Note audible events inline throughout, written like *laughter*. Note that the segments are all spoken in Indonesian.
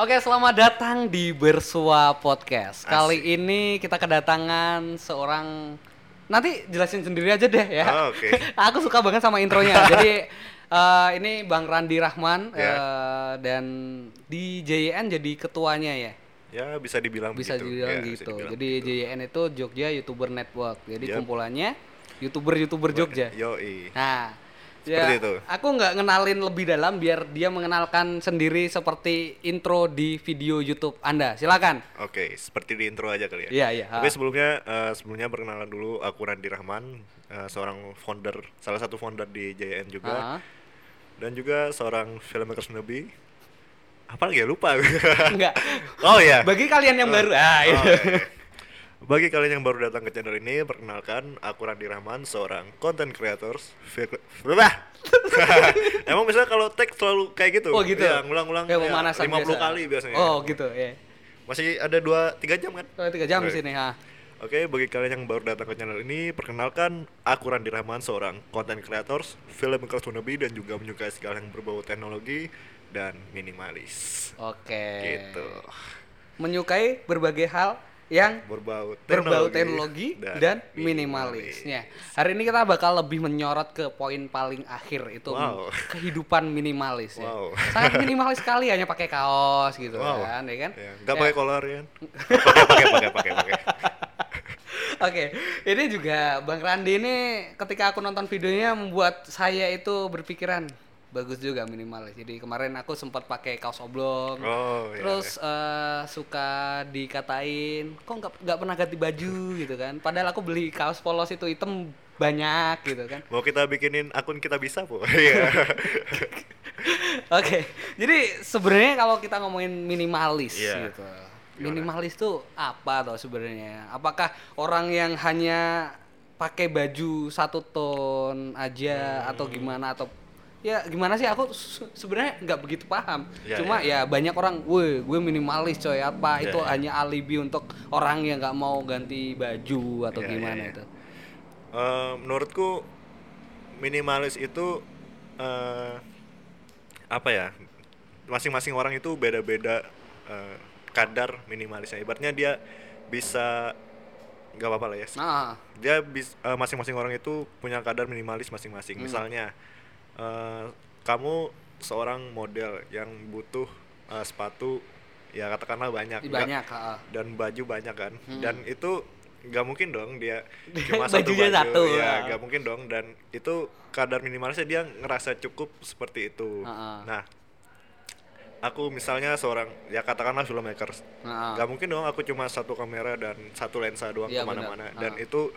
Oke, selamat datang di Bersua Podcast. Kali ini kita kedatangan seorang nanti jelasin sendiri aja deh ya. Oh, oke. *laughs* Aku suka banget sama intronya. *laughs* Jadi eh, ini Bang Randi Rahman Ya. eh, dan di JYN jadi ketuanya ya. Ya bisa dibilang Bisa begitu. dibilang Ya, bisa gitu. dibilang jadi begitu. JYN itu Jogja YouTuber Network. Jadi Yap. kumpulannya YouTuber-YouTuber Jogja. Yoi. Nah, Seperti ya, itu. aku nggak ngenalin lebih dalam biar dia mengenalkan sendiri seperti intro di video YouTube Anda. Silakan. Oke, seperti di intro aja kali ya. Iya, iya. Tapi sebelumnya eh, sebelumnya perkenalan dulu aku Randi Rahman, eh, seorang founder, salah satu founder di JN juga Ah. dan juga seorang filmmaker newbie. Apa lagi ya lupa. Enggak. *laughs* oh ya. Bagi kalian yang baru, ah, Oh, iya. iya, iya. Bagi kalian yang baru datang ke channel ini, perkenalkan aku Randi Rahman, seorang content Bah! *laughs* Emang misalnya kalau tag selalu kayak gitu? Oh gitu. Iya, ngulang-ngulang ya, pemanasan 50 biasa. kali biasanya. Oh gitu, ya. Masih ada 2 3 jam kan? Oh, tiga jam di sini, ha. Oke, bagi kalian yang baru datang ke channel ini, perkenalkan aku Randi Rahman, seorang content creators, filmmaker wannabe dan juga menyukai segala yang berbau teknologi dan minimalis. Oke. Gitu. Menyukai berbagai hal yang Berbau berbau teknologi, teknologi dan, minimalisnya. Hari ini kita bakal lebih menyorot ke poin paling akhir itu Wow. kehidupan minimalis ya. Wow. Sangat minimalis sekali hanya pakai kaos gitu Wow. kan, ya kan? Ya, nggak Ya. pakai kolor ya? pakai pakai pakai pakai. Oke, ini juga Bang Randi ini ketika aku nonton videonya membuat saya itu berpikiran bagus juga minimalis. Jadi kemarin aku sempat pakai kaos oblong. Oh, iya, Terus eh, suka dikatain, kok nggak nggak pernah ganti baju gitu kan? Padahal aku beli kaos polos itu hitam banyak gitu kan. Mau kita bikinin akun kita bisa, Bu. *laughs* Iya. Oke, jadi sebenarnya kalau kita ngomongin minimalis Iya. gitu, minimalis tuh apa tuh sebenarnya? Apakah orang yang hanya pakai baju satu ton aja atau Hmm. gimana atau ya gimana sih aku se- sebenarnya nggak begitu paham. Iya, Cuma ya banyak orang, weh gue minimalis coy apa Iya, itu iya. hanya alibi untuk orang yang nggak mau ganti baju atau Iya, iya, gimana iya. itu? Eh, menurutku minimalis itu eh, apa ya? Masing-masing orang itu beda-beda eh, kadar minimalisnya. Ibaratnya dia bisa nggak apa-apa lah ya. Nah, Dia bis, masing-masing orang itu punya kadar minimalis masing-masing. Hmm. Misalnya eh, kamu seorang model yang butuh eh, sepatu ya katakanlah banyak. Banyak. ah. dan baju banyak kan Hmm. dan itu nggak mungkin dong dia *laughs* cuma satu baju satu, ya nggak mungkin dong dan itu kadar minimalisnya dia ngerasa cukup seperti itu Ha-ha. nah aku misalnya seorang ya katakanlah filmmaker Nah, nggak mungkin dong aku cuma satu kamera dan satu lensa doang Iya, ke mana-mana benar. dan itu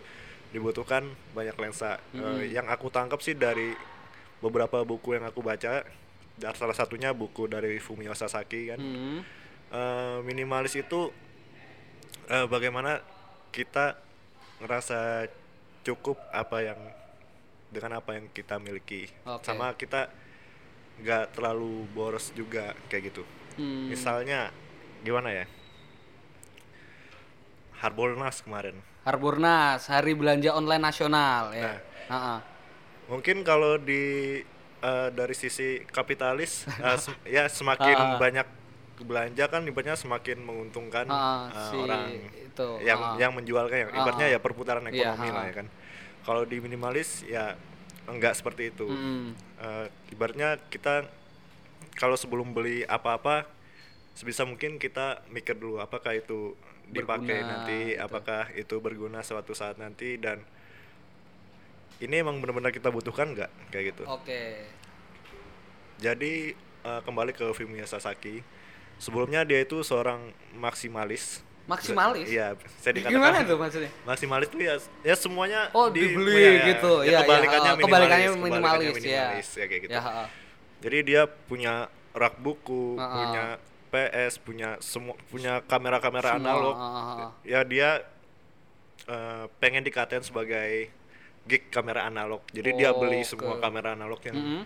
dibutuhkan banyak lensa Eh, Mm-mm. yang aku tangkap sih dari beberapa buku yang aku baca dan salah satunya buku dari Fumio Sasaki kan hmm. Eh, minimalis itu eh, bagaimana kita ngerasa cukup apa yang dengan apa yang kita miliki Oke. sama kita nggak terlalu boros juga kayak gitu Hmm. misalnya gimana ya Harbolnas kemarin Harbornas, Hari Belanja Online Nasional ya. Nah. Ha-ha. Mungkin kalau di eh, dari sisi kapitalis *laughs* eh, sem- ya semakin Ah. banyak belanja kan ibaratnya semakin menguntungkan Ah, eh, si orang itu, yang ah. yang menjualkan ya Ah, ibaratnya ah. ya perputaran Iya, ekonomi lah ah. ya kan kalau di minimalis ya enggak seperti itu Mm. Eh, ibaratnya kita kalau sebelum beli apa-apa sebisa mungkin kita mikir dulu apakah itu dipakai Berguna, nanti gitu. apakah itu berguna suatu saat nanti dan ini emang benar-benar kita butuhkan nggak kayak gitu Oke. jadi eh, kembali ke Fumio Sasaki sebelumnya dia itu seorang maksimalis Maksimalis? iya saya dikatakan Gimana tuh maksudnya? maksimalis tuh ya ya semuanya Oh, di- dibeli ya, ya. gitu. Ya, Ya, ya, kebalikannya ha, minimalis, kebalikannya kebalikannya minimalis, ya. minimalis, ya kayak gitu. Ya. Jadi dia punya rak buku, Ha-ha. punya PS, punya semua punya kamera-kamera analog. ha-ha. Ya dia eh, pengen dikatain sebagai geek kamera analog. Jadi dia beli semua kamera analog yang Mm-mm.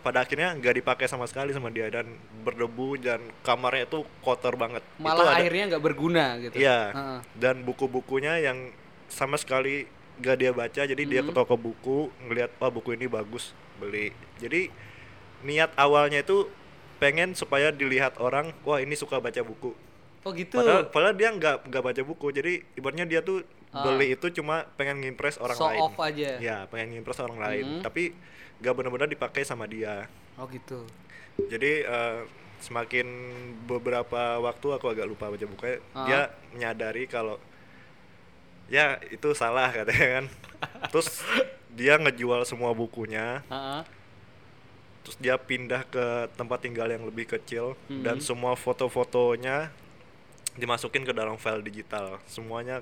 pada akhirnya nggak dipakai sama sekali sama dia dan berdebu dan kamarnya itu kotor banget. Itu Malah ada- akhirnya nggak berguna gitu. Iya. Ha-ha. Dan buku-bukunya yang sama sekali gak dia baca, jadi dia ke Mhm. toko buku ngelihat wah buku ini bagus, beli. Jadi niat awalnya itu pengen supaya dilihat orang wah ini suka baca buku Oh gitu. padahal padahal dia nggak nggak baca buku jadi ibaratnya dia tuh. Beli itu cuma pengen ngimpress orang Show lain off aja. ya pengen ngimpress orang lain Mhm. tapi nggak benar-benar dipakai sama dia Oh gitu. jadi eh, semakin beberapa waktu aku agak lupa baca bukunya Ah. dia menyadari kalau ya itu salah katanya kan *laughs* terus dia ngejual semua bukunya Heeh. terus dia pindah ke tempat tinggal yang lebih kecil dan Mhm. semua foto-fotonya dimasukin ke dalam file digital semuanya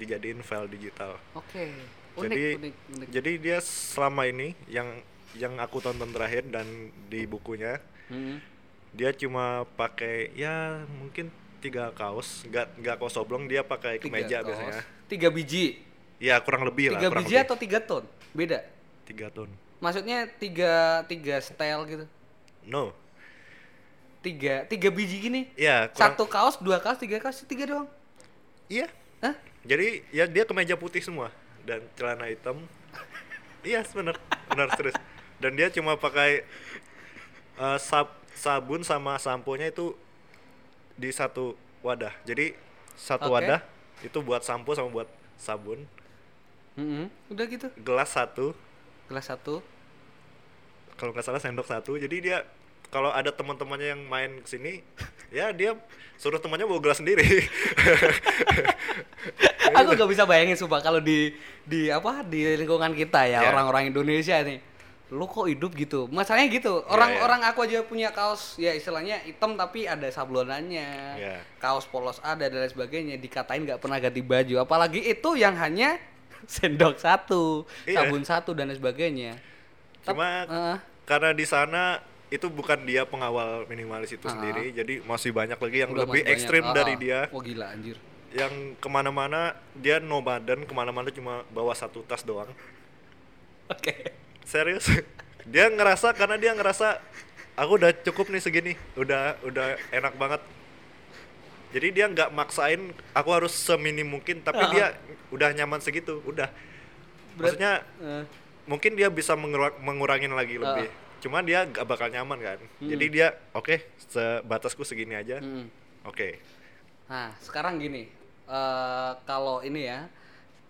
dijadiin file digital Oke. Unik, jadi unik, unik. jadi dia selama ini yang yang aku tonton terakhir dan di bukunya Hmm. dia cuma pakai ya mungkin tiga kaos nggak nggak kaos oblong dia pakai Tiga kemeja kaos. biasanya Tiga biji. ya kurang lebih lah Tiga biji lebih. atau tiga ton? Beda. tiga ton Maksudnya tiga tiga style gitu. no Tiga tiga biji gini. ya kurang Satu kaos, dua kaos, tiga kaos, tiga doang. iya Hah? Jadi ya dia kemeja putih semua dan celana hitam *laughs* iya bener benar serius dan dia cuma pakai eh, sab sabun sama sampo nya itu di satu wadah jadi satu Oke. wadah itu buat sampo sama buat sabun Mm-mm. Udah gitu. gelas satu Kelas satu. kalau nggak salah sendok satu jadi dia kalau ada teman-temannya yang main ke sini ya dia suruh temannya bawa gelas sendiri *laughs* Aku gak bisa bayangin sumpah kalau di di apa di lingkungan kita ya Ya. orang-orang Indonesia nih. Lu kok hidup gitu? Masalahnya gitu. Ya, Orang-orang aku aja punya kaos ya istilahnya hitam tapi ada sablonannya. Ya. Kaos polos ada dan lain sebagainya. Dikatain nggak pernah ganti baju. Apalagi itu yang hanya *laughs* sendok satu, Iya. sabun satu dan lain sebagainya. Cuma Heeh. karena di sana itu bukan dia pengawal minimalis itu Ah. sendiri jadi masih banyak lagi yang lebih ekstrim Ah, dari dia Wah gila anjir. Yang ke mana-mana dia nomaden ke mana-mana cuma bawa satu tas doang. Oke. serius? *laughs* Dia ngerasa karena dia ngerasa aku udah cukup nih segini udah udah enak banget. Jadi dia nggak maksain aku harus seminim mungkin tapi Ah. dia udah nyaman segitu udah. Maksudnya Eh, mungkin dia bisa mengura- mengurangin lagi Ah. lebih. Cuma dia gak bakal nyaman kan? Hmm. jadi dia oke sebatasku segini aja. Mm. oke. Nah, sekarang gini, eh kalau ini ya,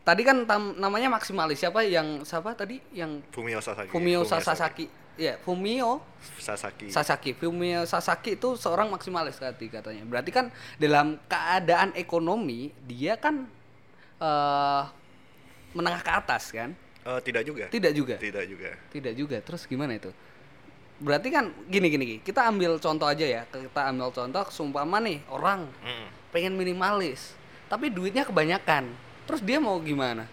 tadi kan tam- namanya maksimalis siapa yang siapa tadi yang Fumio Sasaki Fumio Sasaki, ya Fumio Sasaki Sasaki, Fumio Sasaki itu seorang maksimalis tadi katanya. Berarti kan dalam keadaan ekonomi dia kan eh menengah ke atas kan? Eh, tidak juga Tidak juga. tidak juga Tidak juga. Terus gimana itu? Berarti kan gini gini, gini. kita ambil contoh aja ya. Kita ambil contoh seumpama nih orang Mm. pengen minimalis tapi duitnya kebanyakan terus dia mau gimana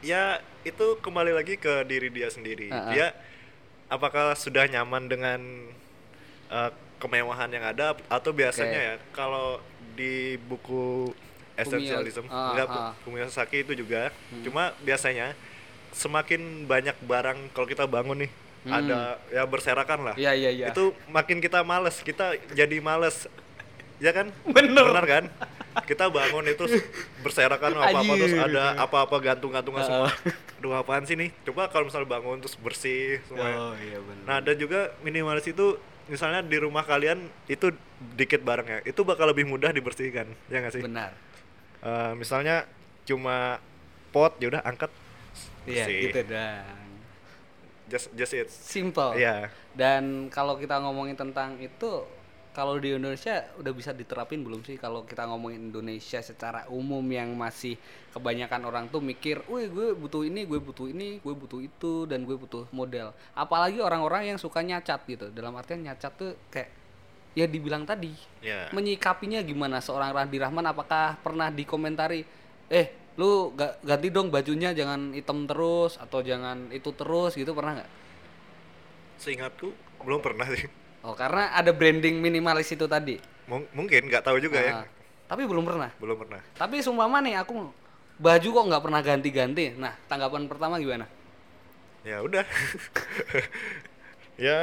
ya itu kembali lagi ke diri dia sendiri Ah, ah. dia apakah sudah nyaman dengan eh, kemewahan yang ada atau biasanya ya kalau di buku essentialism ah, enggak ah. Fumio Sasaki itu juga cuma biasanya semakin banyak barang kalau kita bangun nih Hmm. ada ya berserakan lah Iya, iya, iya. itu makin kita males kita jadi males ya kan Bener. kan kita bangun itu berserakan apa apa terus Anjir. ada apa-apa gantung-gantungan semua. Ah. aduh apaan sih nih coba kalau misalnya bangun terus bersih semuanya iya benar nah dan juga minimalis itu misalnya di rumah kalian itu dikit barangnya itu bakal lebih mudah dibersihkan ya nggak sih? Benar. Eh, misalnya cuma pot ya udah angkat. Iya gitu dan just just it. Simple. Iya. dan kalau kita ngomongin tentang itu kalau di Indonesia udah bisa diterapin belum sih? Kalau kita ngomongin Indonesia secara umum yang masih kebanyakan orang tuh mikir, wih gue butuh ini, gue butuh ini, gue butuh itu, dan gue butuh model. Apalagi orang-orang yang suka nyacat gitu. Dalam artian nyacat tuh kayak ya dibilang tadi ya. menyikapinya gimana? Seorang Randi Rahman apakah pernah dikomentari eh lu ga- ganti dong bajunya jangan hitam terus atau jangan itu terus gitu? Pernah nggak? Seingatku belum pernah sih oh karena ada branding minimalis itu tadi? Mung- mungkin nggak tahu juga ya. Ah, tapi belum pernah? Belum pernah. Tapi sumpama nih aku baju kok nggak pernah ganti-ganti. Nah tanggapan pertama gimana? Ya udah. *laughs* Ya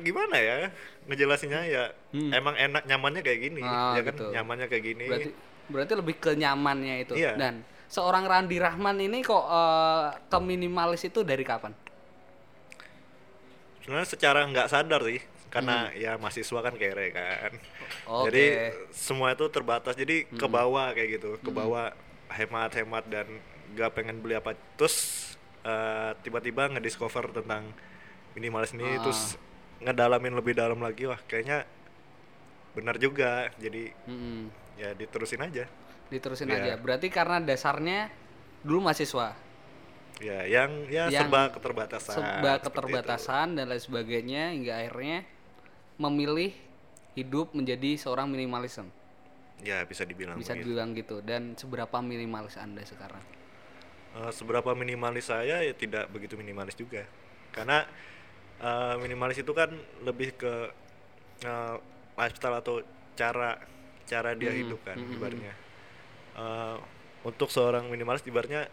gimana ya? Ngejelasinnya ya Hmm. emang enak nyamannya kayak gini. Ah, ya kan? gitu. nyamannya kayak gini. Berarti berarti lebih ke nyamannya itu. Iya. dan seorang Randi Rahman ini kok eh, ke minimalis itu dari kapan? Sebenarnya secara nggak sadar sih karena ya mahasiswa kan kere kan Oke. jadi semua itu terbatas jadi ke bawah kayak gitu ke bawah hemat-hemat dan gak pengen beli apa terus eh, tiba-tiba ngediscover tentang minimalis ini Ah. terus ngedalamin lebih dalam lagi wah kayaknya benar juga jadi Mm-mm. ya diterusin aja Diterusin Iya. aja. Berarti karena dasarnya dulu mahasiswa. ya yang ya Yang serba keterbatasan Serba seperti itu. keterbatasan dan lain sebagainya hingga akhirnya memilih hidup menjadi seorang minimalism. ya bisa dibilang Bisa begitu. dibilang gitu. Dan seberapa minimalis Anda sekarang? Eh, seberapa minimalis saya ya tidak begitu minimalis juga karena eh, minimalis itu kan lebih ke eh, lifestyle atau cara cara dia Hmm, hidup kan hmm, ibaratnya Eh, untuk seorang minimalis ibaratnya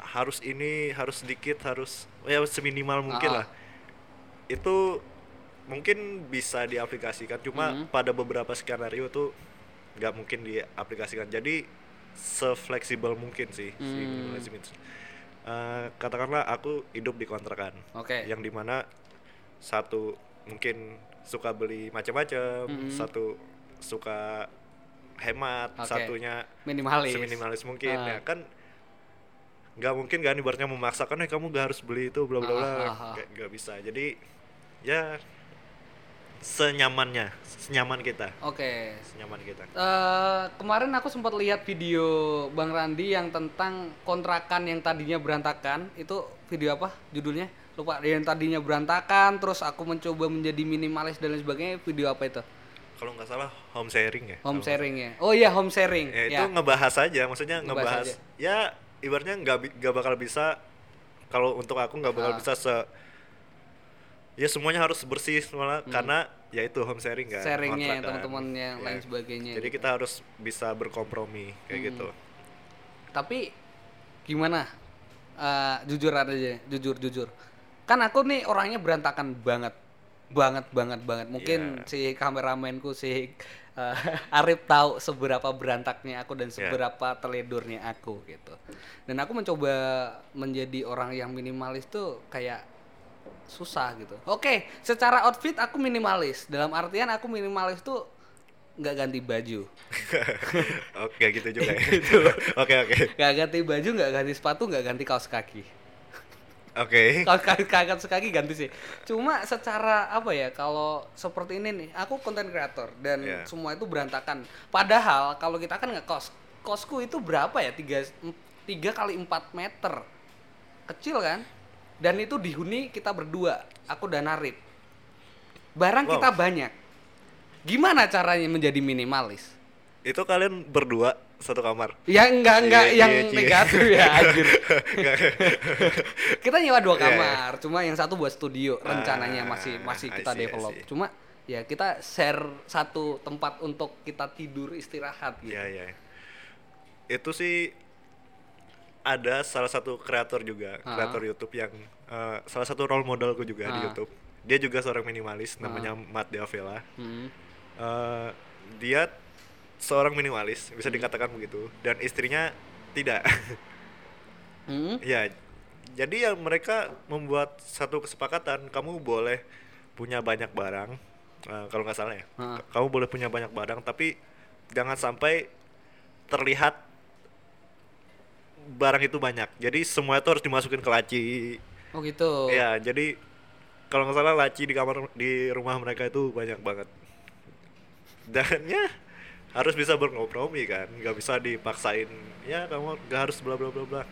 harus ini harus sedikit harus ya seminimal mungkin Ah. lah itu mungkin bisa diaplikasikan cuma Mhm. pada beberapa skenario tuh nggak mungkin diaplikasikan jadi sefleksibel mungkin sih si Hmm. minimalism itu Eh, katakanlah aku hidup di kontrakan Oke. yang di mana satu mungkin suka beli macam-macam Mhm. satu suka hemat Oke. satunya Minimalis. seminimalis mungkin Ah. ya kan nggak mungkin kan ibaratnya memaksakan eh kamu gak harus beli itu bla bla bla Ah, ah, ah. Nggak bisa jadi ya senyamannya senyaman kita Oke. senyaman kita Eh, kemarin aku sempat lihat video Bang Randi yang tentang kontrakan yang tadinya berantakan. Itu video apa judulnya? Lupa. Yang tadinya berantakan, terus aku mencoba menjadi minimalis dan lain sebagainya. Video apa itu? kalau nggak salah home sharing ya Home sharing ya. Oh iya, home sharing. salah. ya, itu Ya. ngebahas aja maksudnya Ngebahas ngebahas aja. ya ibaratnya nggak nggak bakal bisa kalau untuk aku nggak bakal Ah. bisa se ya semuanya harus bersih semua karena ya itu home sharing kan. Sharingnya, kan. teman-teman yang Ya. lain sebagainya. jadi gitu. kita harus bisa berkompromi kayak Hmm. gitu Tapi gimana? Eh, jujur aja, jujur jujur. Kan aku nih orangnya berantakan banget, banget banget banget. Mungkin Iya. si kameramenku si eh, *laughs* Arif tahu seberapa berantaknya aku dan Iya. seberapa teledornya aku gitu. Dan aku mencoba menjadi orang yang minimalis tuh kayak susah gitu. Oke, secara outfit aku minimalis. Dalam artian aku minimalis tuh nggak ganti baju. *laughs* oke gitu juga ya *laughs* Gitu. oke oke Nggak ganti baju, nggak ganti sepatu, nggak ganti kaos kaki. oke *laughs* Kalau kaki kaos kaki ganti sih. Cuma secara apa ya? Kalau seperti ini nih, aku konten kreator dan Iya. semua itu berantakan. Padahal kalau kita kan nggak kos, kosku itu berapa ya? Tiga tiga kali 4 meter, kecil kan? Dan itu dihuni kita berdua, aku dan Arif. Barang Wow. kita banyak. Gimana caranya menjadi minimalis? itu kalian berdua satu kamar Ya enggak enggak Cie, yang cie, cie. negatif ya *laughs* anjir. kita nyewa dua Iya, kamar, cuma yang satu buat studio rencananya Ah, masih masih I kita see, develop. Cuma ya kita share satu tempat untuk kita tidur istirahat gitu. Iya iya. Itu sih ada salah satu kreator juga, Ah. kreator YouTube yang eh, salah satu role modelku juga di Ah. YouTube. Dia juga seorang minimalis, namanya Matt Diavela. Hmm. Eh, dia seorang minimalis, bisa Hmm. dikatakan begitu, dan istrinya tidak. *laughs* Hmm? ya, jadi ya mereka membuat satu kesepakatan, kamu boleh punya banyak barang, eh, kalau nggak salah ya, Ah. kamu boleh punya banyak barang, tapi jangan sampai terlihat barang itu banyak. Jadi semua itu harus dimasukin ke laci. Oh gitu. Ya, jadi kalau nggak salah laci di kamar di rumah mereka itu banyak banget. Dan ya harus bisa berkompromi kan, nggak bisa dipaksain. Ya kamu nggak harus bla bla bla bla.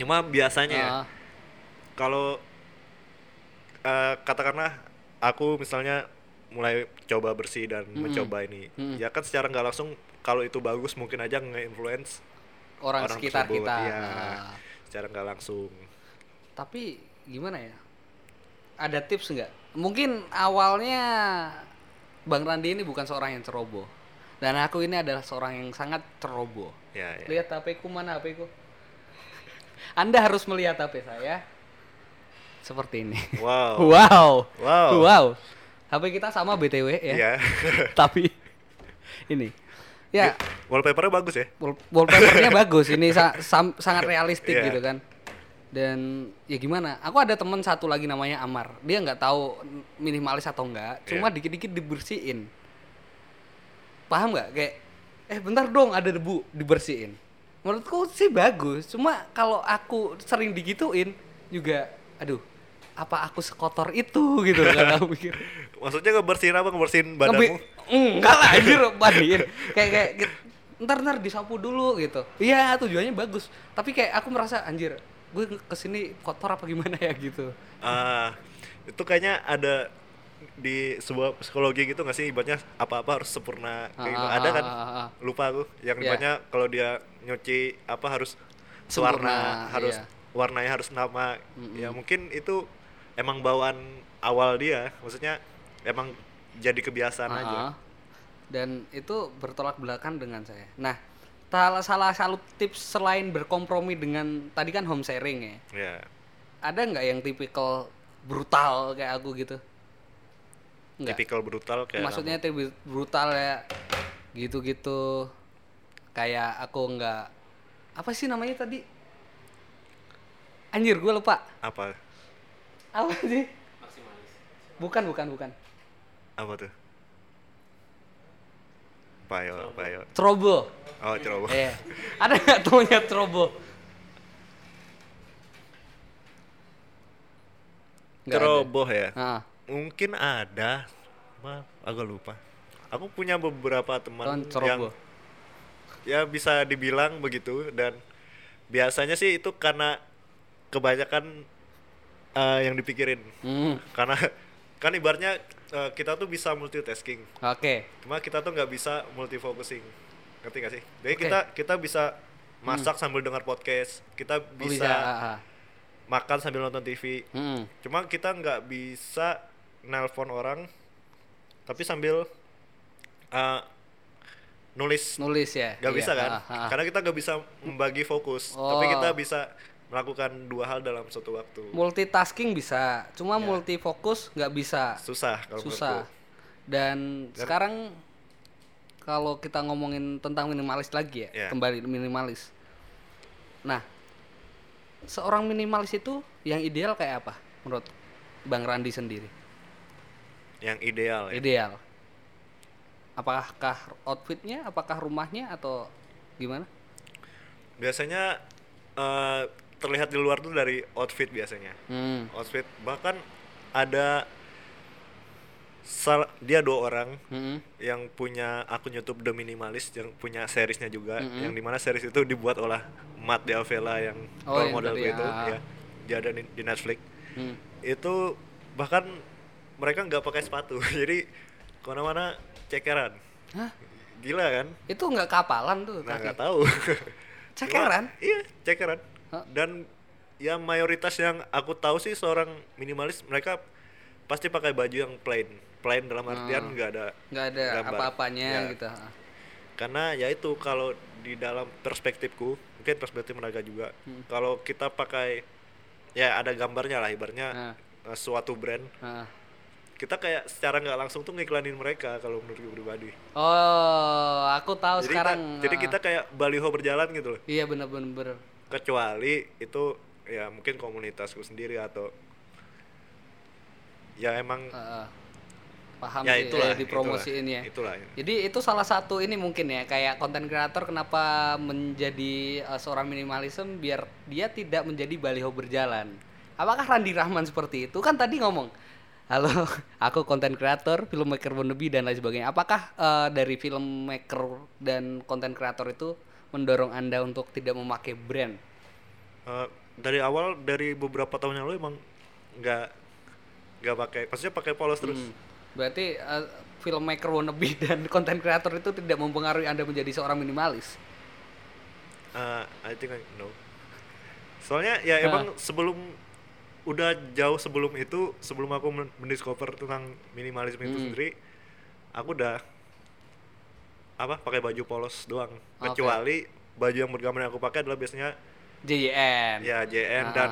Cuma biasanya ya, Ah, kalau eh, katakanlah aku misalnya mulai coba bersih dan Mm-mm. mencoba ini, Mm. ya kan secara nggak langsung kalau itu bagus mungkin aja nge-influence orang, orang sekitar tersebut, kita. Ah. secara nggak langsung. Tapi gimana ya? Ada tips nggak? Mungkin awalnya Bang Randi ini bukan seorang yang ceroboh. Dan aku ini adalah seorang yang sangat ceroboh. Ya, ya. Lihat HP ku mana HP ku? *laughs* Anda harus melihat HP saya. Seperti ini. Wow. *laughs* Wow. Wow. Wow. HP kita sama BTW ya. Iya. *laughs* Tapi ini. Ya, Wallpapernya bagus ya. wall- wallpapernya *laughs* bagus. Ini sa- sam- sangat realistik Iya. gitu kan. dan ya gimana aku ada teman satu lagi namanya Amar dia nggak tahu minimalis atau enggak cuma Iya. dikit-dikit dibersihin paham nggak kayak eh bentar dong ada debu dibersihin menurutku sih bagus cuma kalau aku sering digituin juga aduh apa aku sekotor itu gitu kan aku pikir Maksudnya ngebersihin apa? Ngebersihin badanmu? enggak lah anjir mandiin kayak kayak gitu. ntar ntar disapu dulu gitu iya tujuannya bagus tapi kayak aku merasa anjir gue ke sini kotor apa gimana ya gitu Ah, itu kayaknya ada di sebuah psikologi gitu nggak sih ibaratnya apa-apa harus sempurna kayak gitu. Ah, ada ah, kan ah, lupa aku yang Iya. ibaratnya kalau dia nyuci apa harus Sempurna, warna harus iya. warnanya harus nama ya mungkin itu emang bawaan awal dia maksudnya emang jadi kebiasaan Ah, aja. ah. dan itu bertolak belakang dengan saya. Nah salah salah satu tips selain berkompromi dengan tadi kan home sharing ya. Ya ada nggak yang tipikal brutal kayak aku gitu? Nggak. tipikal brutal kayak maksudnya tipe brutal ya gitu-gitu. Kayak aku nggak apa sih namanya tadi? Anjir gue lupa. Apa apa sih? Bukan bukan bukan. Apa tuh? Payo payo trouble. Oh coba eh ada nggak temennya trouble? Nggak ada. ceroboh ya? Ah, mungkin ada. Ma agak lupa. Aku punya beberapa teman yang ya bisa dibilang begitu. Dan biasanya sih itu karena kebanyakan eh, yang dipikirin. Hmm, karena kan ibaratnya eh, kita tuh bisa multitasking. Oke. Cuma kita tuh nggak bisa multifocusing. Ngerti gak sih? Jadi Oke. kita kita bisa masak sambil dengar podcast. Kita Oh, bisa, ah. makan sambil nonton TV Hmm, cuma kita nggak bisa nelpon orang tapi sambil uh, nulis. Nulis ya? Nggak Iya, bisa kan? ah, ah, karena kita nggak bisa membagi fokus. Tapi Oh. kita bisa melakukan dua hal dalam satu waktu multitasking bisa cuma Ya. multifokus nggak bisa susah kalau susah menurutku. dan sekarang kalau kita ngomongin tentang minimalis lagi ya Ya. kembali minimalis nah seorang minimalis itu yang ideal kayak apa menurut bang Randi sendiri yang ideal ya. ideal apakah outfitnya apakah rumahnya atau gimana biasanya uh, terlihat di luar tuh dari outfit biasanya hmm. outfit bahkan ada sal- dia dua orang Mm-mm. yang punya akun YouTube The Minimalist yang punya seriesnya juga Mm-mm. yang di mana series itu dibuat oleh Matt D'Avella yang Oh, role model itu ya dia ada di, di Netflix Hmm. itu bahkan mereka nggak pakai sepatu *laughs* jadi ke mana-mana cekeran Hah? gila kan itu nggak kapalan tuh nah nggak tahu *laughs* Cekeran? Iya cekeran Hah? dan ya mayoritas yang aku tahu sih seorang minimalis mereka pasti pakai baju yang plain plain dalam artian nggak ada nggak ada apa-apanya Ya. gitu karena ya itu kalau di dalam perspektifku mungkin perspektif mereka juga Hmm. kalau kita pakai ya ada gambarnya lah ibaratnya Nah. eh, suatu brand Nah. kita kayak secara nggak langsung tuh ngiklanin mereka kalau menurutku pribadi Oh, aku tahu jadi sekarang. kita, jadi ah. kita kayak baliho berjalan gitu loh Iya bener-bener. Kecuali itu ya mungkin komunitasku sendiri atau ya emang Heeh. paham ya sih itulah eh, dipromosiin itulah, ya. itulah Jadi itu salah satu ini mungkin ya kayak konten kreator kenapa menjadi eh, seorang minimalism biar dia tidak menjadi baliho berjalan. Apakah Randi Rahman seperti itu? Kan tadi ngomong, halo, *laughs* aku konten kreator, filmmaker wannabe dan lain sebagainya. Apakah eh, dari filmmaker dan konten kreator itu mendorong anda untuk tidak memakai brand? Eh, dari awal dari beberapa tahun yang lalu emang nggak nggak pakai maksudnya pakai polos terus Hmm. Berarti eh, filmmaker wannabe *laughs* dan konten kreator itu tidak mempengaruhi anda menjadi seorang minimalis. Eh, I think I know soalnya ya Nah. emang sebelum udah jauh sebelum itu sebelum aku men- mendiscover tentang minimalisme itu Hmm. sendiri aku udah apa pakai baju polos doang Oke. kecuali baju yang bergambar yang aku pakai adalah biasanya JYN. ya JN dan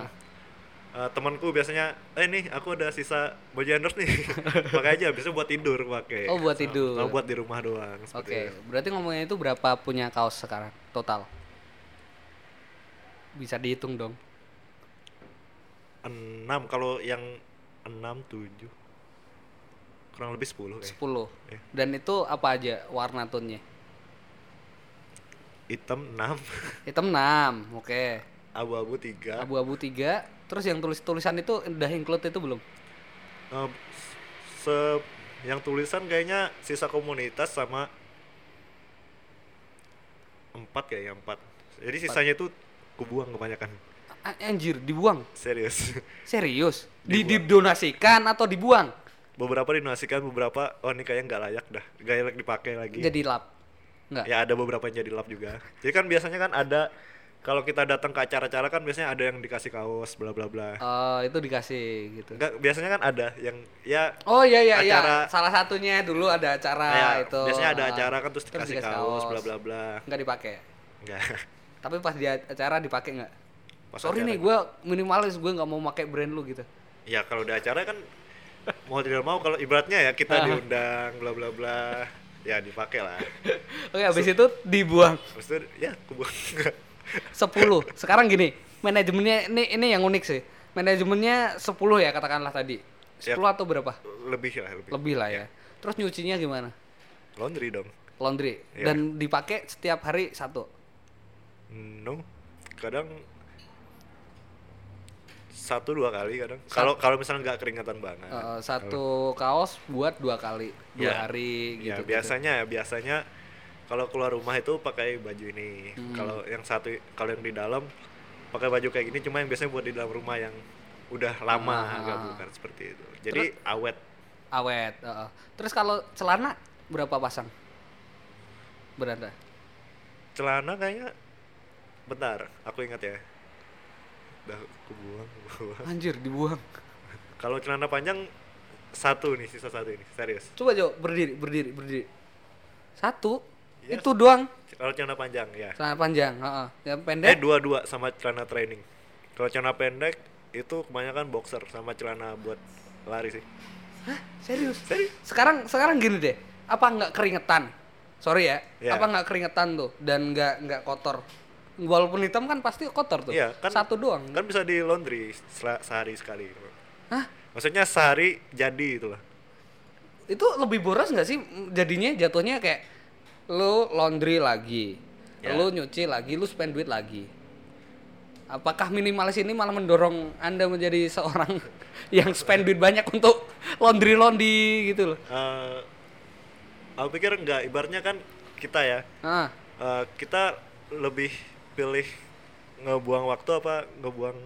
eh, temanku biasanya eh nih aku ada sisa baju endorse nih *laughs* pakai aja biasanya buat tidur pakai Oh, buat Sama- tidur. sama buat di rumah doang Oke, itu. berarti ngomongnya itu berapa punya kaos sekarang total? Bisa dihitung dong. enam kalau yang enam tujuh kurang lebih sepuluh kayak 10. Iya. Dan itu apa aja warna tone-nya? hitam enam *laughs* Hitam 6. Oke. abu-abu tiga Abu-abu 3. Terus yang tulis-tulisan itu udah include itu belum? Eh, se yang tulisan kayaknya sisa komunitas sama empat kayaknya empat jadi sisanya itu kubuang kebanyakan Anjir, dibuang. serius *laughs* Serius? Di Dibuang. didonasikan atau dibuang? Beberapa dinasikan beberapa oh ini kayaknya nggak layak dah nggak layak dipakai lagi Jadi lap. Enggak. ya ada beberapa yang jadi lap juga jadi kan biasanya kan ada kalau kita datang ke acara-acara kan biasanya ada yang dikasih kaos bla bla bla Oh, itu dikasih gitu. Enggak, biasanya kan ada yang ya Oh iya iya iya. Acara- Salah satunya dulu ada acara ya, itu. biasanya ada Ah, acara kan terus dikasih kaos bla bla bla Enggak dipakai. enggak *laughs* Tapi pas di acara dipakai nggak? Pas Sorry acara. nih, gue minimalis, gue nggak mau pakai brand lu gitu. ya kalau udah acara kan mau tidak mau kalau ibaratnya ya kita diundang bla bla bla ya dipakai lah Oke, habis itu dibuang terus itu ya kubuang 10. *laughs* Sekarang gini, manajemennya ini ini yang unik sih. Manajemennya 10 ya katakanlah tadi. 10 Ya. atau berapa? lebih lah lebih Lebih lah ya. Terus nyucinya gimana? laundry dong Laundry. Iya. Dan dipakai setiap hari satu. no kadang satu dua kali kadang kalau kalau misalnya nggak keringetan banget Eh, satu kaos buat dua kali, dua Ya. hari ya gitu. biasanya ya biasanya kalau keluar rumah itu pakai baju ini Hmm. kalau yang satu kalau yang di dalam pakai baju kayak gini cuma yang biasanya buat di dalam rumah yang udah lama Ah. agak bukan seperti itu jadi awet Awet. heeh. Terus kalau celana berapa pasang? Beranda. celana kayaknya bentar aku ingat ya udah aku buang aku buang. Anjir, dibuang. kalau celana panjang satu nih sisa satu ini serius Coba Jo, berdiri, berdiri, berdiri. Satu. Iya. Itu doang. kalau celana panjang ya Celana panjang, heeh. Yang eh pendek. dua dua sama celana training kalau celana pendek itu kebanyakan boxer sama celana buat lari sih Hah? Serius? Serius. Sekarang sekarang gini deh. Apa nggak keringetan? Sorry ya. Iya. Apa nggak keringetan tuh dan nggak nggak kotor? Walaupun hitam kan pasti kotor tuh. Iya, kan- Satu doang. kan bisa di laundry sehari sekali Hah? maksudnya sehari jadi itu lah Itu lebih boros nggak sih jadinya jatuhnya kayak lu laundry lagi, Ya. lu nyuci lagi, lu spend duit lagi. Apakah minimalis ini malah mendorong anda menjadi seorang *laughs* yang spend duit banyak untuk laundry laundry gitu loh? Eh, aku pikir enggak ibaratnya kan kita ya Ah, eh, kita lebih pilih ngebuang waktu apa ngebuang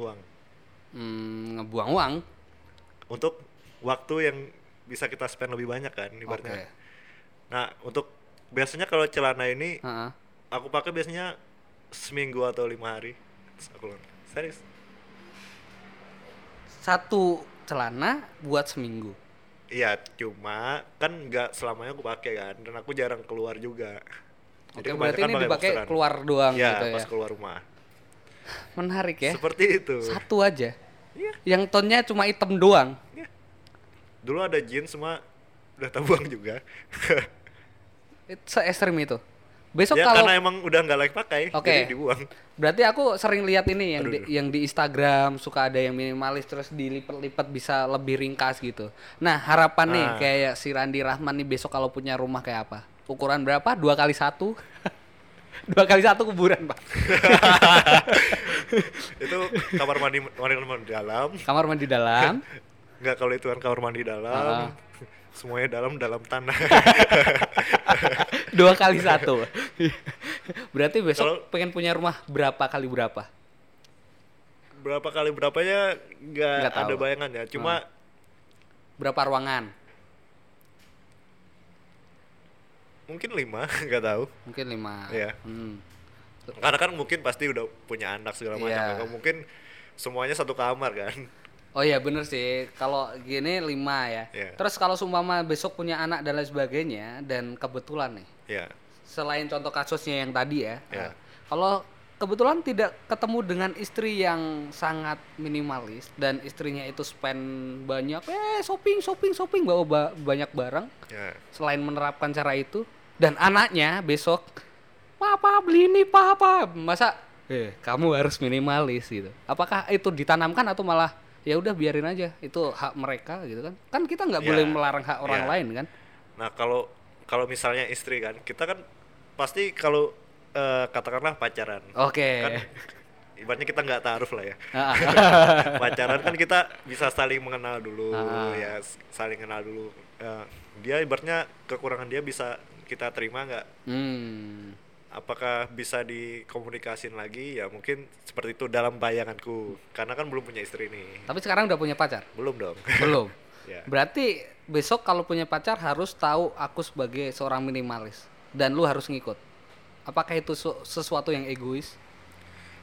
uang hmm, ngebuang uang. untuk waktu yang bisa kita spend lebih banyak kan ibaratnya nah untuk biasanya kalau celana ini Heeh. aku pakai biasanya seminggu atau lima hari Terus aku serius Satu celana buat seminggu. Iya, cuma kan nggak selamanya aku pakai kan, dan aku jarang keluar juga. Oke, kebanyakan berarti ini pakai dipakai keluar doang Iya, gitu pas ya. keluar rumah. Menarik ya. Seperti itu. Satu aja. Iya. Yang tonnya cuma hitam doang. iya. Dulu ada jeans semua udah terbuang juga. *laughs* Itu se ekstrim itu. Besok ya kalau karena emang udah nggak layak pakai, Oke. jadi dibuang. berarti aku sering lihat ini yang Aduh, di, aduh. yang di Instagram suka ada yang minimalis terus dilipat-lipat bisa lebih ringkas gitu. Nah harapan nih Ah. kayak si Randi Rahman nih besok kalau punya rumah kayak apa? Ukuran berapa? Dua kali satu? *laughs* Dua kali satu kuburan pak. *laughs* itu kamar mandi mandi mandi dalam. Kamar mandi dalam. *laughs* Nggak kalau itu kan kamar mandi dalam. Ah. Semuanya dalam dalam tanah. dua kali satu berarti besok Kalau- pengen punya rumah berapa kali berapa berapa kali berapanya nggak Nggak tahu. ada bayangannya. Cuma berapa ruangan mungkin lima, *laughs* nggak tahu. mungkin lima Iya. Hmm. Karena kan mungkin pasti udah punya anak segala macam. Iya. Nggak mungkin semuanya satu kamar kan. oh iya bener sih kalau gini lima ya Iya. terus kalau sumpama besok punya anak dan lain sebagainya dan kebetulan nih Ya. selain contoh kasusnya yang tadi ya Iya. kalau kebetulan tidak ketemu dengan istri yang sangat minimalis dan istrinya itu spend banyak eh shopping shopping shopping bawa ba- banyak barang Ya. selain menerapkan cara itu dan anaknya besok papa beli ini papa masa Eh, kamu harus minimalis gitu. Apakah itu ditanamkan atau malah ya udah biarin aja itu hak mereka gitu kan? Kan kita nggak Ya. boleh melarang hak orang Ya. lain kan? Nah kalau kalau misalnya istri kan, kita kan pasti kalau eh, katakanlah pacaran, Oke. kan ibaratnya kita nggak taruh lah ya. Ah, *laughs* pacaran kan kita bisa saling mengenal dulu, Ah. ya saling kenal dulu. Eh, dia ibaratnya kekurangan dia bisa kita terima nggak? hmm. Apakah bisa dikomunikasin lagi? Ya mungkin seperti itu dalam bayanganku, karena kan belum punya istri nih. Tapi sekarang udah punya pacar? Belum dong. Belum. *laughs* Ya. Berarti besok kalau punya pacar harus tahu aku sebagai seorang minimalis dan lu harus ngikut. Apakah itu su- sesuatu yang egois?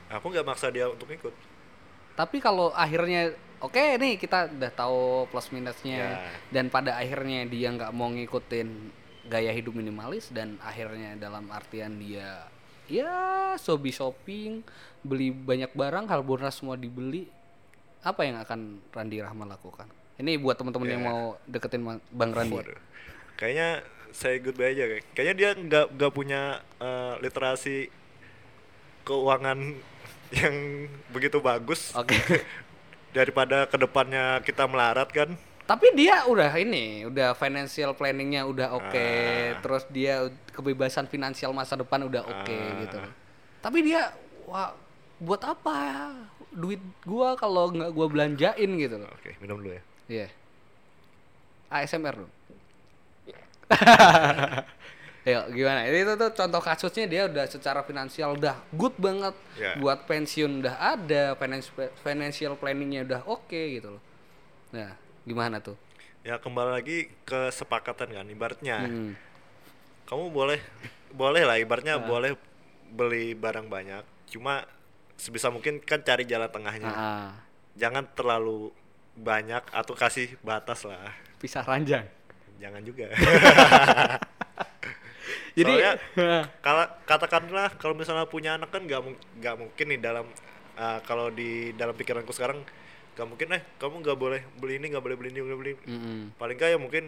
Aku nggak maksa dia untuk ikut. Tapi kalau akhirnya oke nih kita udah tahu plus minusnya Ya. dan pada akhirnya dia nggak mau ngikutin gaya hidup minimalis dan akhirnya dalam artian dia ya sobi shopping beli banyak barang hal bonus semua dibeli apa yang akan Randi Rahman lakukan ini buat teman-teman yang Ya. mau deketin Bang Randi Waduh. Kayaknya saya goodbye aja kayak. Kayaknya dia nggak nggak punya eh, literasi keuangan *laughs* yang begitu bagus oke *laughs* daripada ke depannya kita melarat kan. tapi dia udah ini udah financial planningnya udah oke Ah. terus dia kebebasan finansial masa depan udah oke Ah. gitu tapi dia wah buat apa duit gua kalau nggak gua belanjain gitu loh Oke, minum dulu ya. iya ASMR dong *laughs* Yuk gimana? Ini itu tuh contoh kasusnya dia udah secara finansial udah good banget Ya. buat pensiun udah ada financial planningnya udah oke gitu loh. Nah gimana tuh? Ya kembali lagi ke sepakatan kan ibaratnya. Hmm. Kamu boleh boleh lah ibaratnya boleh beli barang banyak. Cuma sebisa mungkin kan cari jalan tengahnya. Ah, Jangan terlalu banyak atau kasih batas lah. pisah ranjang. Jangan juga. *laughs* Jadi Soalnya *laughs* kalau katakanlah kalau misalnya punya anak kan nggak nggak mungkin nih dalam uh, kalau di dalam pikiranku sekarang nggak mungkin eh kamu nggak boleh beli ini nggak boleh beli ini nggak boleh beli ini." Mm-mm. paling nggak ya mungkin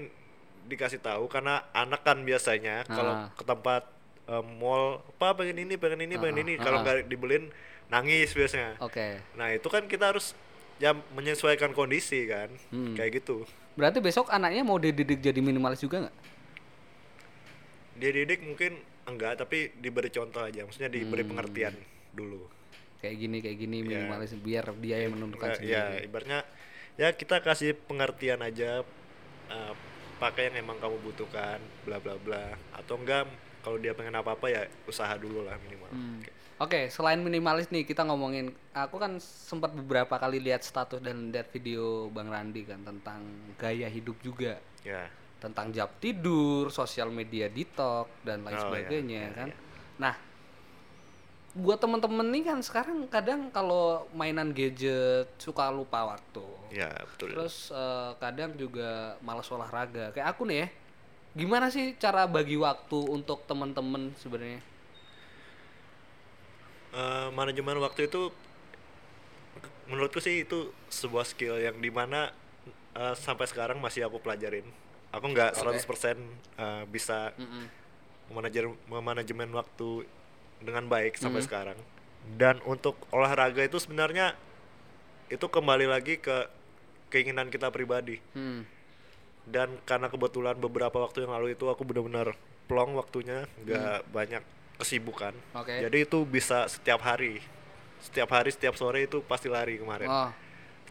dikasih tahu karena anak kan biasanya kalau Ah. ke tempat uh, mall apa pengen ini pengen ini pengen Ah, ini ah, kalau ah. nggak dibeliin nangis biasanya Oke. nah itu kan kita harus ya menyesuaikan kondisi kan Hmm. kayak gitu Berarti besok anaknya mau dididik jadi minimalis juga nggak? dia didik mungkin enggak tapi diberi contoh aja maksudnya diberi Hmm. pengertian dulu Kayak gini kayak gini Iya. minimalis biar dia yang menentukan Ya, sendiri. ya ibaratnya ya kita kasih pengertian aja uh, pakai yang emang kamu butuhkan bla bla bla atau enggak kalau dia pengen apa apa ya usaha dulu lah minimal Hmm. Oke, selain minimalis nih kita ngomongin, aku kan sempat beberapa kali lihat status dan lihat video Bang Randi kan tentang gaya hidup juga, ya tentang jam tidur, sosial media detox dan lain Oh, ya, sebagainya ya, kan. ya. Nah, buat temen-temen nih kan sekarang kadang kalau mainan gadget suka lupa waktu. ya betul Terus eh, kadang juga malas olahraga. Kayak aku nih ya. Gimana sih cara bagi waktu untuk temen-temen sebenarnya? Eh, manajemen waktu itu menurutku sih itu sebuah skill yang di mana eh, sampai sekarang masih aku pelajarin aku nggak Oke. 100% eh, bisa Mm-mm. memanajer memanajemen waktu dengan baik sampai Hmm. sekarang dan untuk olahraga itu sebenarnya itu kembali lagi ke keinginan kita pribadi Hmm. dan karena kebetulan beberapa waktu yang lalu itu aku benar-benar plong waktunya nggak banyak kesibukan. Oke. jadi itu bisa setiap hari setiap hari setiap sore itu pasti lari kemarin Oh,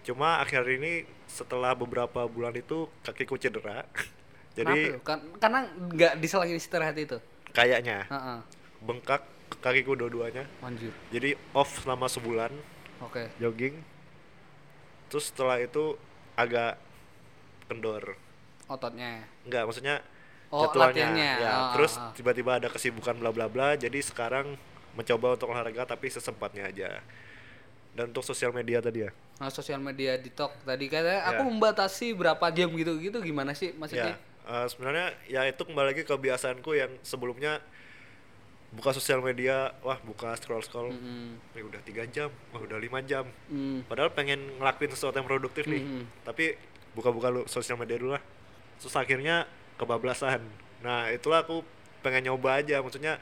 cuma akhir ini setelah beberapa bulan itu kakiku cedera *laughs* jadi kan karena nggak diselang istirahat itu. kayaknya Heeh. bengkak kakiku dua-duanya Anjir. jadi off selama sebulan Oke. jogging terus setelah itu agak kendor Ototnya. enggak maksudnya Oh, jadwalnya ya Ah, terus ah, ah. tiba-tiba ada kesibukan bla bla bla jadi sekarang mencoba untuk olahraga tapi sesempatnya aja dan untuk sosial media tadi ya Nah, sosial media detox tadi katanya aku Ya. membatasi berapa jam gitu-gitu gimana sih maksudnya? ya eh, sebenarnya ya itu kembali lagi ke kebiasaanku yang sebelumnya buka sosial media wah buka scroll scroll Mm-mm. ya udah tiga jam wah udah lima jam Hmm. padahal pengen ngelakuin sesuatu yang produktif nih Mhm. tapi buka-buka lu sosial media dulu lah terus akhirnya kebablasan nah itulah aku pengen nyoba aja maksudnya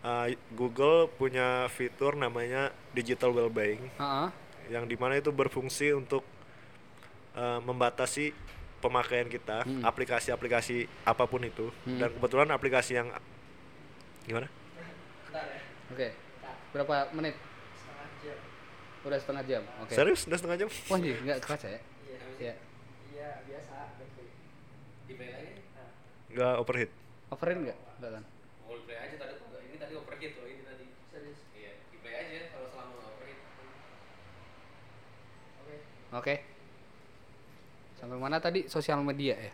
uh, Google punya fitur namanya digital well-being Heeh. yang di mana itu berfungsi untuk uh, membatasi pemakaian kita Hmm. aplikasi-aplikasi apa pun itu dan kebetulan aplikasi yang gimana Oke. Berapa menit? Udah setengah jam. Oke. serius udah setengah jam Wah, anjir, enggak kerasa ya? Iya. Nggak overheat Overin enggak? Enggak kan? Mau play aja tadi tuh ini tadi overheat loh ini tadi. Serius? Iya, di play aja kalau selama nggak overheat. Oke. Oke. Sampai mana tadi? Sosial media ya?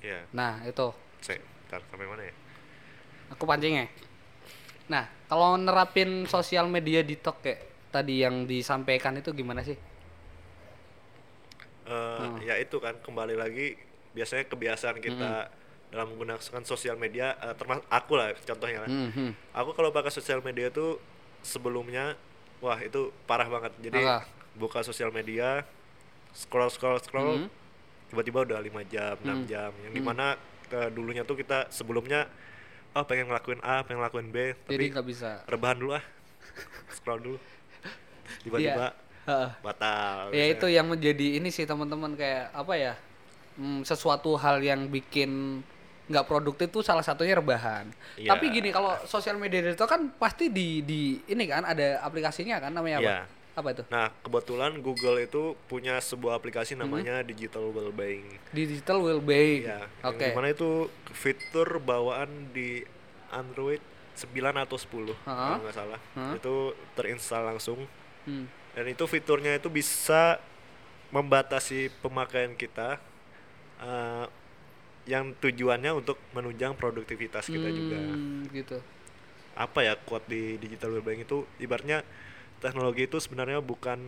ya Nah, itu. saya ntar sampai mana ya Aku pancing ya. Nah, kalau nerapin sosial media di TikTok kayak tadi yang disampaikan itu gimana sih? Eh, Hmm. ya itu kan kembali lagi biasanya kebiasaan kita dalam menggunakan sosial media termasuk aku lah contohnya kan Hmm, hmm. aku kalau pakai sosial media tuh sebelumnya wah itu parah banget jadi Apa? buka sosial media scroll scroll scroll Hmm. tiba-tiba udah lima jam enam Hmm. jam yang di mana ke dulunya tuh kita sebelumnya oh pengen ngelakuin A pengen ngelakuin B Jadi tapi nggak bisa. rebahan dulu ah scroll dulu tiba-tiba Heeh. batal Ya itu yang menjadi ini sih teman-teman kayak apa ya? Hmm, sesuatu hal yang bikin nggak produktif itu salah satunya rebahan. Iya. Tapi gini kalau sosial media itu kan pasti di di ini kan ada aplikasinya kan namanya apa? Iya. Apa itu? Nah, kebetulan Google itu punya sebuah aplikasi Hmm. namanya Digital Wellbeing. Digital Wellbeing. Ya, Oke. di mana itu fitur bawaan di Android 9 atau 10 Ha-ha. kalau nggak salah. Ha. Itu terinstall langsung Hmm. dan itu fiturnya itu bisa membatasi pemakaian kita eh, yang tujuannya untuk menunjang produktivitas kita juga. Hmm, gitu. Apa ya quote di Digital Wellbeing itu ibaratnya teknologi itu sebenarnya bukan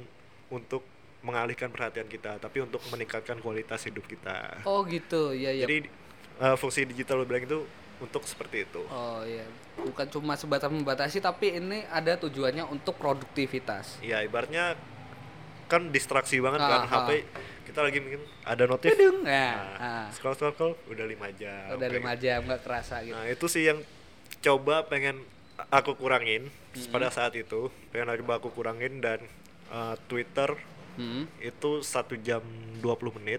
untuk mengalihkan perhatian kita, tapi untuk meningkatkan kualitas hidup kita. Oh gitu. Iya iya. Jadi uh, fungsi digital wellbeing itu untuk seperti itu. Oh iya, bukan cuma sebatas membatasi tapi ini ada tujuannya untuk produktivitas. Ya ibaratnya kan distraksi banget kan Ah, HP kita lagi mungkin ada notif. Dedeng. Nah, Nah, ah. scroll scroll scroll udah lima jam. udah lima gitu. jam nggak kerasa gitu. Nah itu sih yang coba pengen aku kurangin Hmm. pada saat itu pengen coba aku kurangin dan uh, Twitter Hmm. itu satu jam 20 menit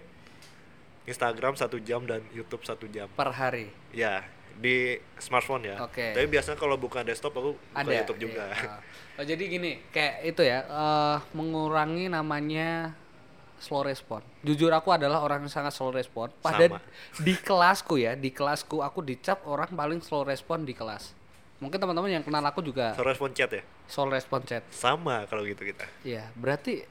Instagram satu jam dan YouTube satu jam Per hari. ya di smartphone ya. Oke. tapi biasanya kalau buka desktop aku buka ada YouTube juga. Iya. Oh, jadi gini kayak itu ya eh, mengurangi namanya slow respon. Jujur aku adalah orang yang sangat slow respon. Pada Sama. di kelasku ya di kelasku aku dicap orang paling slow respon di kelas. Mungkin teman-teman yang kenal aku juga so respon chat ya? Slow respon chat. Sama kalau gitu kita. Ya berarti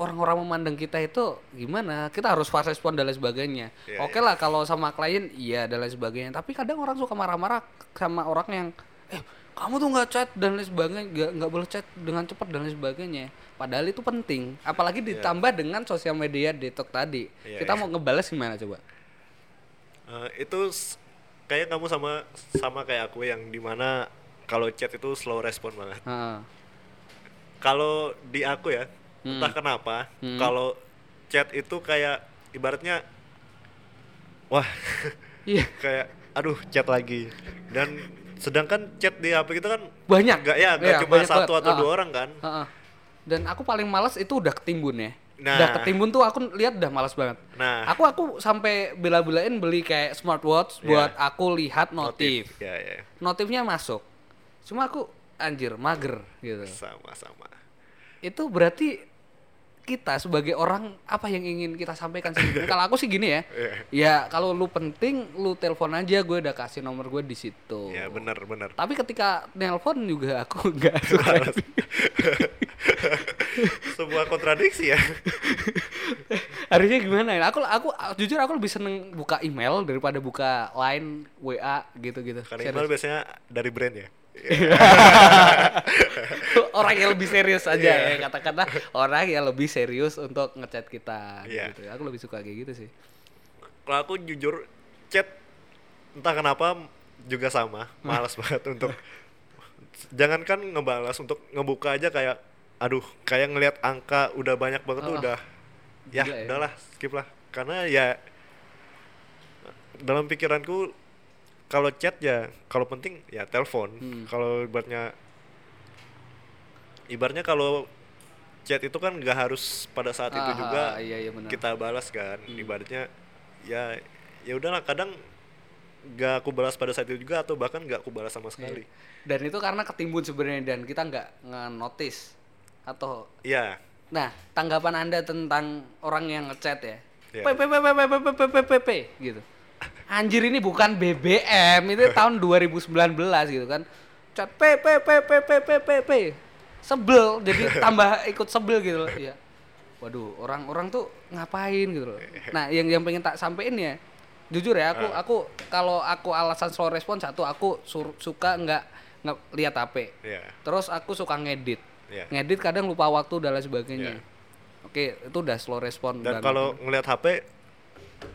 orang-orang memandang kita itu gimana? Kita harus fast respon dan lain sebagainya. Iya, oke lah kalau sama klien iya dan lain sebagainya. Tapi kadang orang suka marah-marah sama orang yang eh kamu tuh nggak chat dan lain sebagainya nggak nggak boleh chat dengan cepat dan lain sebagainya. Padahal itu penting. Apalagi ditambah dengan sosial media detox tadi. Iya, kita iya. mau ngebales gimana coba? Eh, itu kayak kamu sama sama kayak aku yang di mana kalau chat itu slow respon banget. Heeh. kalau di aku ya Hmm. entah kenapa Hmm. kalau chat itu kayak ibaratnya wah iya *laughs* kayak aduh chat lagi dan sedangkan chat di HP kita kan banyak nggak ya nggak Iya, cuma satu banget. atau Ah. dua orang kan Heeh. dan aku paling males itu udah ketimbun ya Nah. udah ketimbun tuh aku lihat udah malas banget nah Aku aku sampai bela-belain beli kayak smartwatch Iya. buat aku lihat notif. ya ya Notifnya masuk. Cuma aku anjir mager gitu. sama sama Itu berarti kita sebagai orang apa yang ingin kita sampaikan sih? *laughs* kalau aku sih gini ya. Iya. Ya kalau lu penting lu telepon aja gue udah kasih nomor gue di situ. ya benar benar Tapi ketika nelpon juga aku *laughs* nggak suka. *laughs* sebuah kontradiksi ya Harusnya gimana ya? Aku aku jujur aku lebih seneng buka email daripada buka line WA gitu-gitu. karena Serius. email biasanya dari brand ya *laughs* orang yang lebih serius aja Iya. ya kata-kata orang yang lebih serius untuk ngechat kita Iya. gitu. Aku lebih suka kayak gitu sih. kalau aku jujur chat entah kenapa juga sama malas banget untuk *laughs* jangankan ngebalas untuk ngebuka aja kayak aduh kayak ngelihat angka udah banyak banget tuh Oh. udah ya ya. udahlah skip lah karena ya dalam pikiranku kalau chat ya kalau penting ya telepon Hmm. kalau ibaratnya ibaratnya kalau chat itu kan nggak harus pada saat itu Ah, juga ah, iya, iya, benar. kita balas kan Hmm. ibaratnya ya ya udahlah kadang nggak aku balas pada saat itu juga atau bahkan nggak aku balas sama sekali dan itu karena ketimbun sebenarnya dan kita nggak nge-notice atau Iya nah tanggapan anda tentang orang yang ngechat ya Iya. p p p p p p p p p p gitu anjir ini bukan BBM itu tahun 2019 gitu kan. Chat p p p p p p p p sebel jadi *laughs* tambah ikut sebel gitu loh iya. Waduh orang-orang tuh ngapain gitu loh. Nah yang yang pengen tak sampein ya jujur ya aku aku kalau aku alasan slow respon satu aku sur- suka nggak nggak lihat HP Iya. terus aku suka ngedit. Iya. ngedit kadang lupa waktu dan lain sebagainya. Iya. oke itu udah slow respon dan kalau ngelihat HP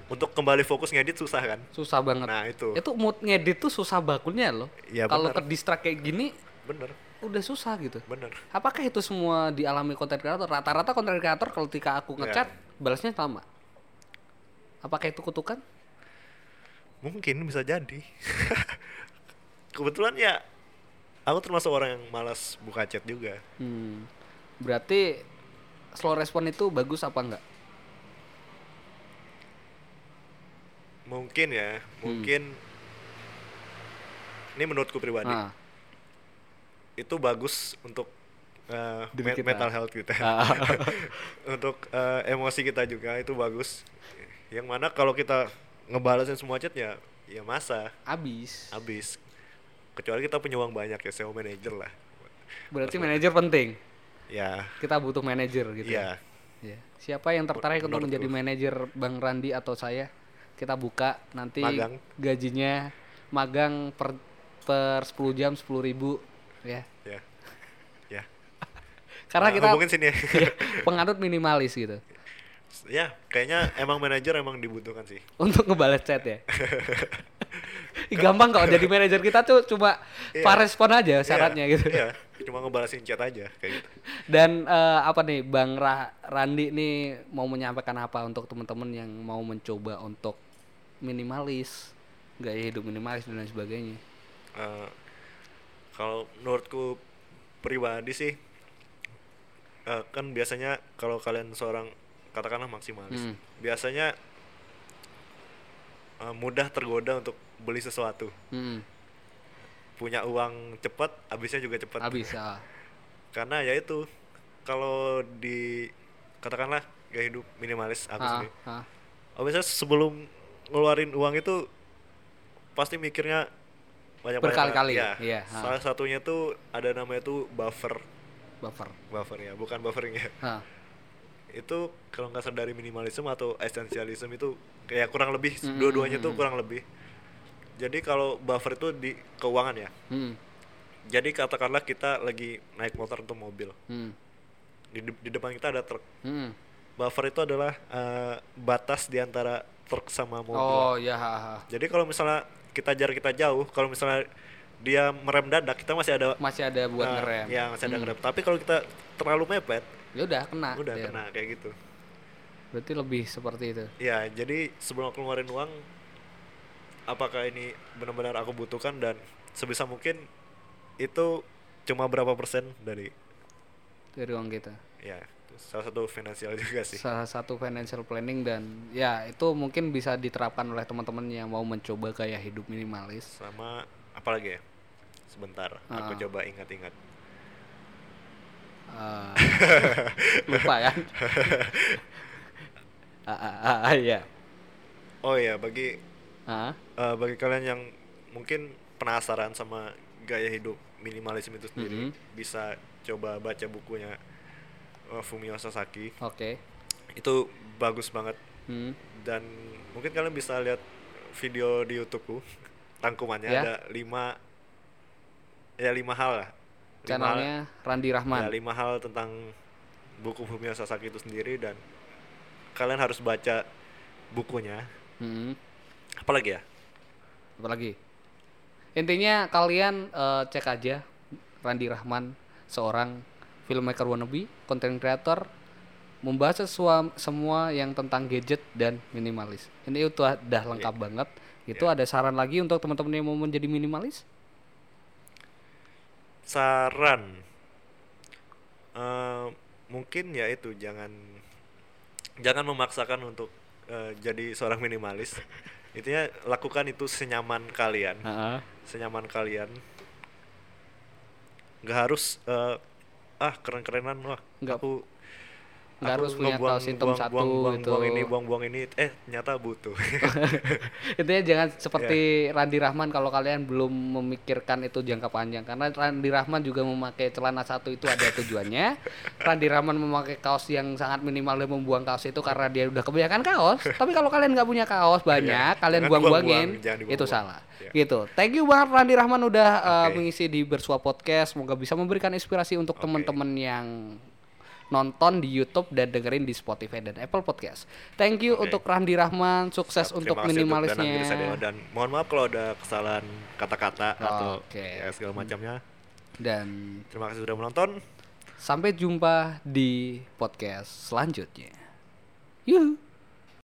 untuk kembali fokus ngedit susah kan? Susah banget. Nah itu. Itu mood ngedit tuh susah bakulnya loh. Iya, kalau distract kayak gini bener udah susah gitu. Bener apakah itu semua dialami konten kreator? Rata-rata konten kreator ketika aku Iya. ngechat balasnya lama apakah itu kutukan? Mungkin bisa jadi. *laughs* Kebetulan ya aku termasuk orang yang malas buka chat juga. Hmm. Berarti slow respon itu bagus apa enggak? Mungkin ya mungkin ini menurutku pribadi Ah. itu bagus untuk uh, me- kita. mental health kita Ah. *laughs* untuk uh, emosi kita juga itu bagus yang mana kalau kita ngebalasin semua chat ya ya masa Abis. habis kecuali kita punya uang banyak ya SEO manager lah Berarti manajer penting. ya Kita butuh manajer gitu. iya Ya. Siapa yang tertarik untuk menjadi manajer Bang Randi atau saya? Kita buka nanti Magang. gajinya magang per per 10 jam 10.000 ribu ya. ya ya Karena Nah, kita hubungin sini ya. *laughs* Iya, penganut minimalis gitu. ya kayaknya emang manajer emang dibutuhkan sih *laughs* Untuk ngebales chat ya. *laughs* Gampang kok jadi manajer kita tuh cuma Iya. pak respon aja syaratnya Iya, gitu. iya cuma ngebalasin chat aja kayak gitu Dan eh, apa nih Bang Ra- Randi nih mau menyampaikan apa untuk teman-teman yang mau mencoba untuk minimalis, gaya hidup minimalis dan lain sebagainya. Eh, kalau menurutku pribadi sih eh, kan biasanya kalau kalian seorang katakanlah maksimalis Hmm. biasanya eh, mudah tergoda untuk beli sesuatu Hmm, punya uang cepat habisnya juga cepat habis ya. *laughs* karena ya itu kalau di katakanlah gaya hidup minimalis aku Ah, sendiri ah. oh, biasanya sebelum ngeluarin uang itu pasti mikirnya banyak Berkali-kali, ya iya, ah. salah satunya tuh ada namanya tuh buffer. Buffer. buffer ya bukan buffering ya. Itu kalau nggak sadar dari minimalisme atau esensialisme itu kayak kurang lebih Mm, dua-duanya mm, tuh mm. kurang lebih. Jadi kalau buffer itu di keuangan ya. Hmm, jadi katakanlah kita lagi naik motor atau mobil. Hmm, di, de- di depan kita ada truk. Hmm. buffer itu adalah eh, batas di antara truk sama mobil Oh ya. ha. jadi kalau misalnya kita jarak kita jauh kalau misalnya dia merem dadak kita masih ada Masih ada buat eh, ngerem. ya masih ada Hmm. ngerem tapi kalau kita terlalu mepet Ya udah kena. udah Der. kena kayak gitu Berarti lebih seperti itu. Ya, jadi sebelum aku ngeluarin uang, apakah ini benar-benar aku butuhkan dan sebisa mungkin itu cuma berapa persen dari Dari uang kita. ya salah satu finansial *laughs* juga sih. salah satu financial planning dan ya itu mungkin bisa diterapkan oleh teman-teman yang mau mencoba gaya hidup minimalis. Sama apa lagi ya? Sebentar, aku Ah. coba ingat-ingat. Eh, *laughs* lupa kan? *laughs* ah, ah, ah, ah, iya. Oh ya, bagi Ah, eh, bagi kalian yang mungkin penasaran sama gaya hidup minimalisme itu sendiri, Mhm. bisa coba baca bukunya eh, Fumio Sasaki. oke. Itu bagus banget Hmm, dan mungkin kalian bisa lihat video di YouTubeku tangkumannya Ya. ada lima ya lima hal lah lima hal, channelnya Randi ya, Rahman. lima hal tentang buku Fumio Sasaki itu sendiri dan kalian harus baca bukunya Hmm, apalagi ya apalagi? Intinya kalian eh, cek aja Randi Rahman seorang filmmaker wannabe, content creator membahas sesua- semua yang tentang gadget dan minimalis. Ini itu udah lengkap banget. Itu ada saran lagi untuk teman-teman yang mau menjadi minimalis? saran eh, mungkin ya itu jangan jangan memaksakan untuk eh, jadi seorang minimalis *laughs* intinya lakukan itu senyaman kalian Heeh. senyaman kalian nggak harus eh, ah keren-kerenan wah Nggak- aku nggak harus punya kaos hitam buang- satu buang, buang, gitu. buang ini buang-buang ini eh ternyata butuh *laughs* Intinya jangan Iya. seperti Randi Rahman kalau kalian belum memikirkan itu jangka panjang karena Randi Rahman juga memakai celana satu itu ada tujuannya. *laughs* Randi Rahman memakai kaos yang sangat minimal dan membuang kaos itu karena dia udah kebanyakan kaos. Tapi kalau kalian nggak punya kaos banyak, Iya, kalian buang-buangin, buang-buang, jangan itu salah. Iya. Gitu. Thank you banget Randi Rahman udah uh, Oke. mengisi di Bersua Podcast. Semoga bisa memberikan inspirasi untuk Oke. teman-teman yang nonton di YouTube dan dengerin di Spotify dan Apple Podcast. Thank you Oke. untuk Randi Rahman, sukses Terima untuk minimalisnya. Danang Diri Sadeo. dan mohon maaf kalau ada kesalahan kata-kata atau Oke. ya, segala macamnya Dan terima kasih sudah menonton sampai jumpa di podcast selanjutnya. Yuhu.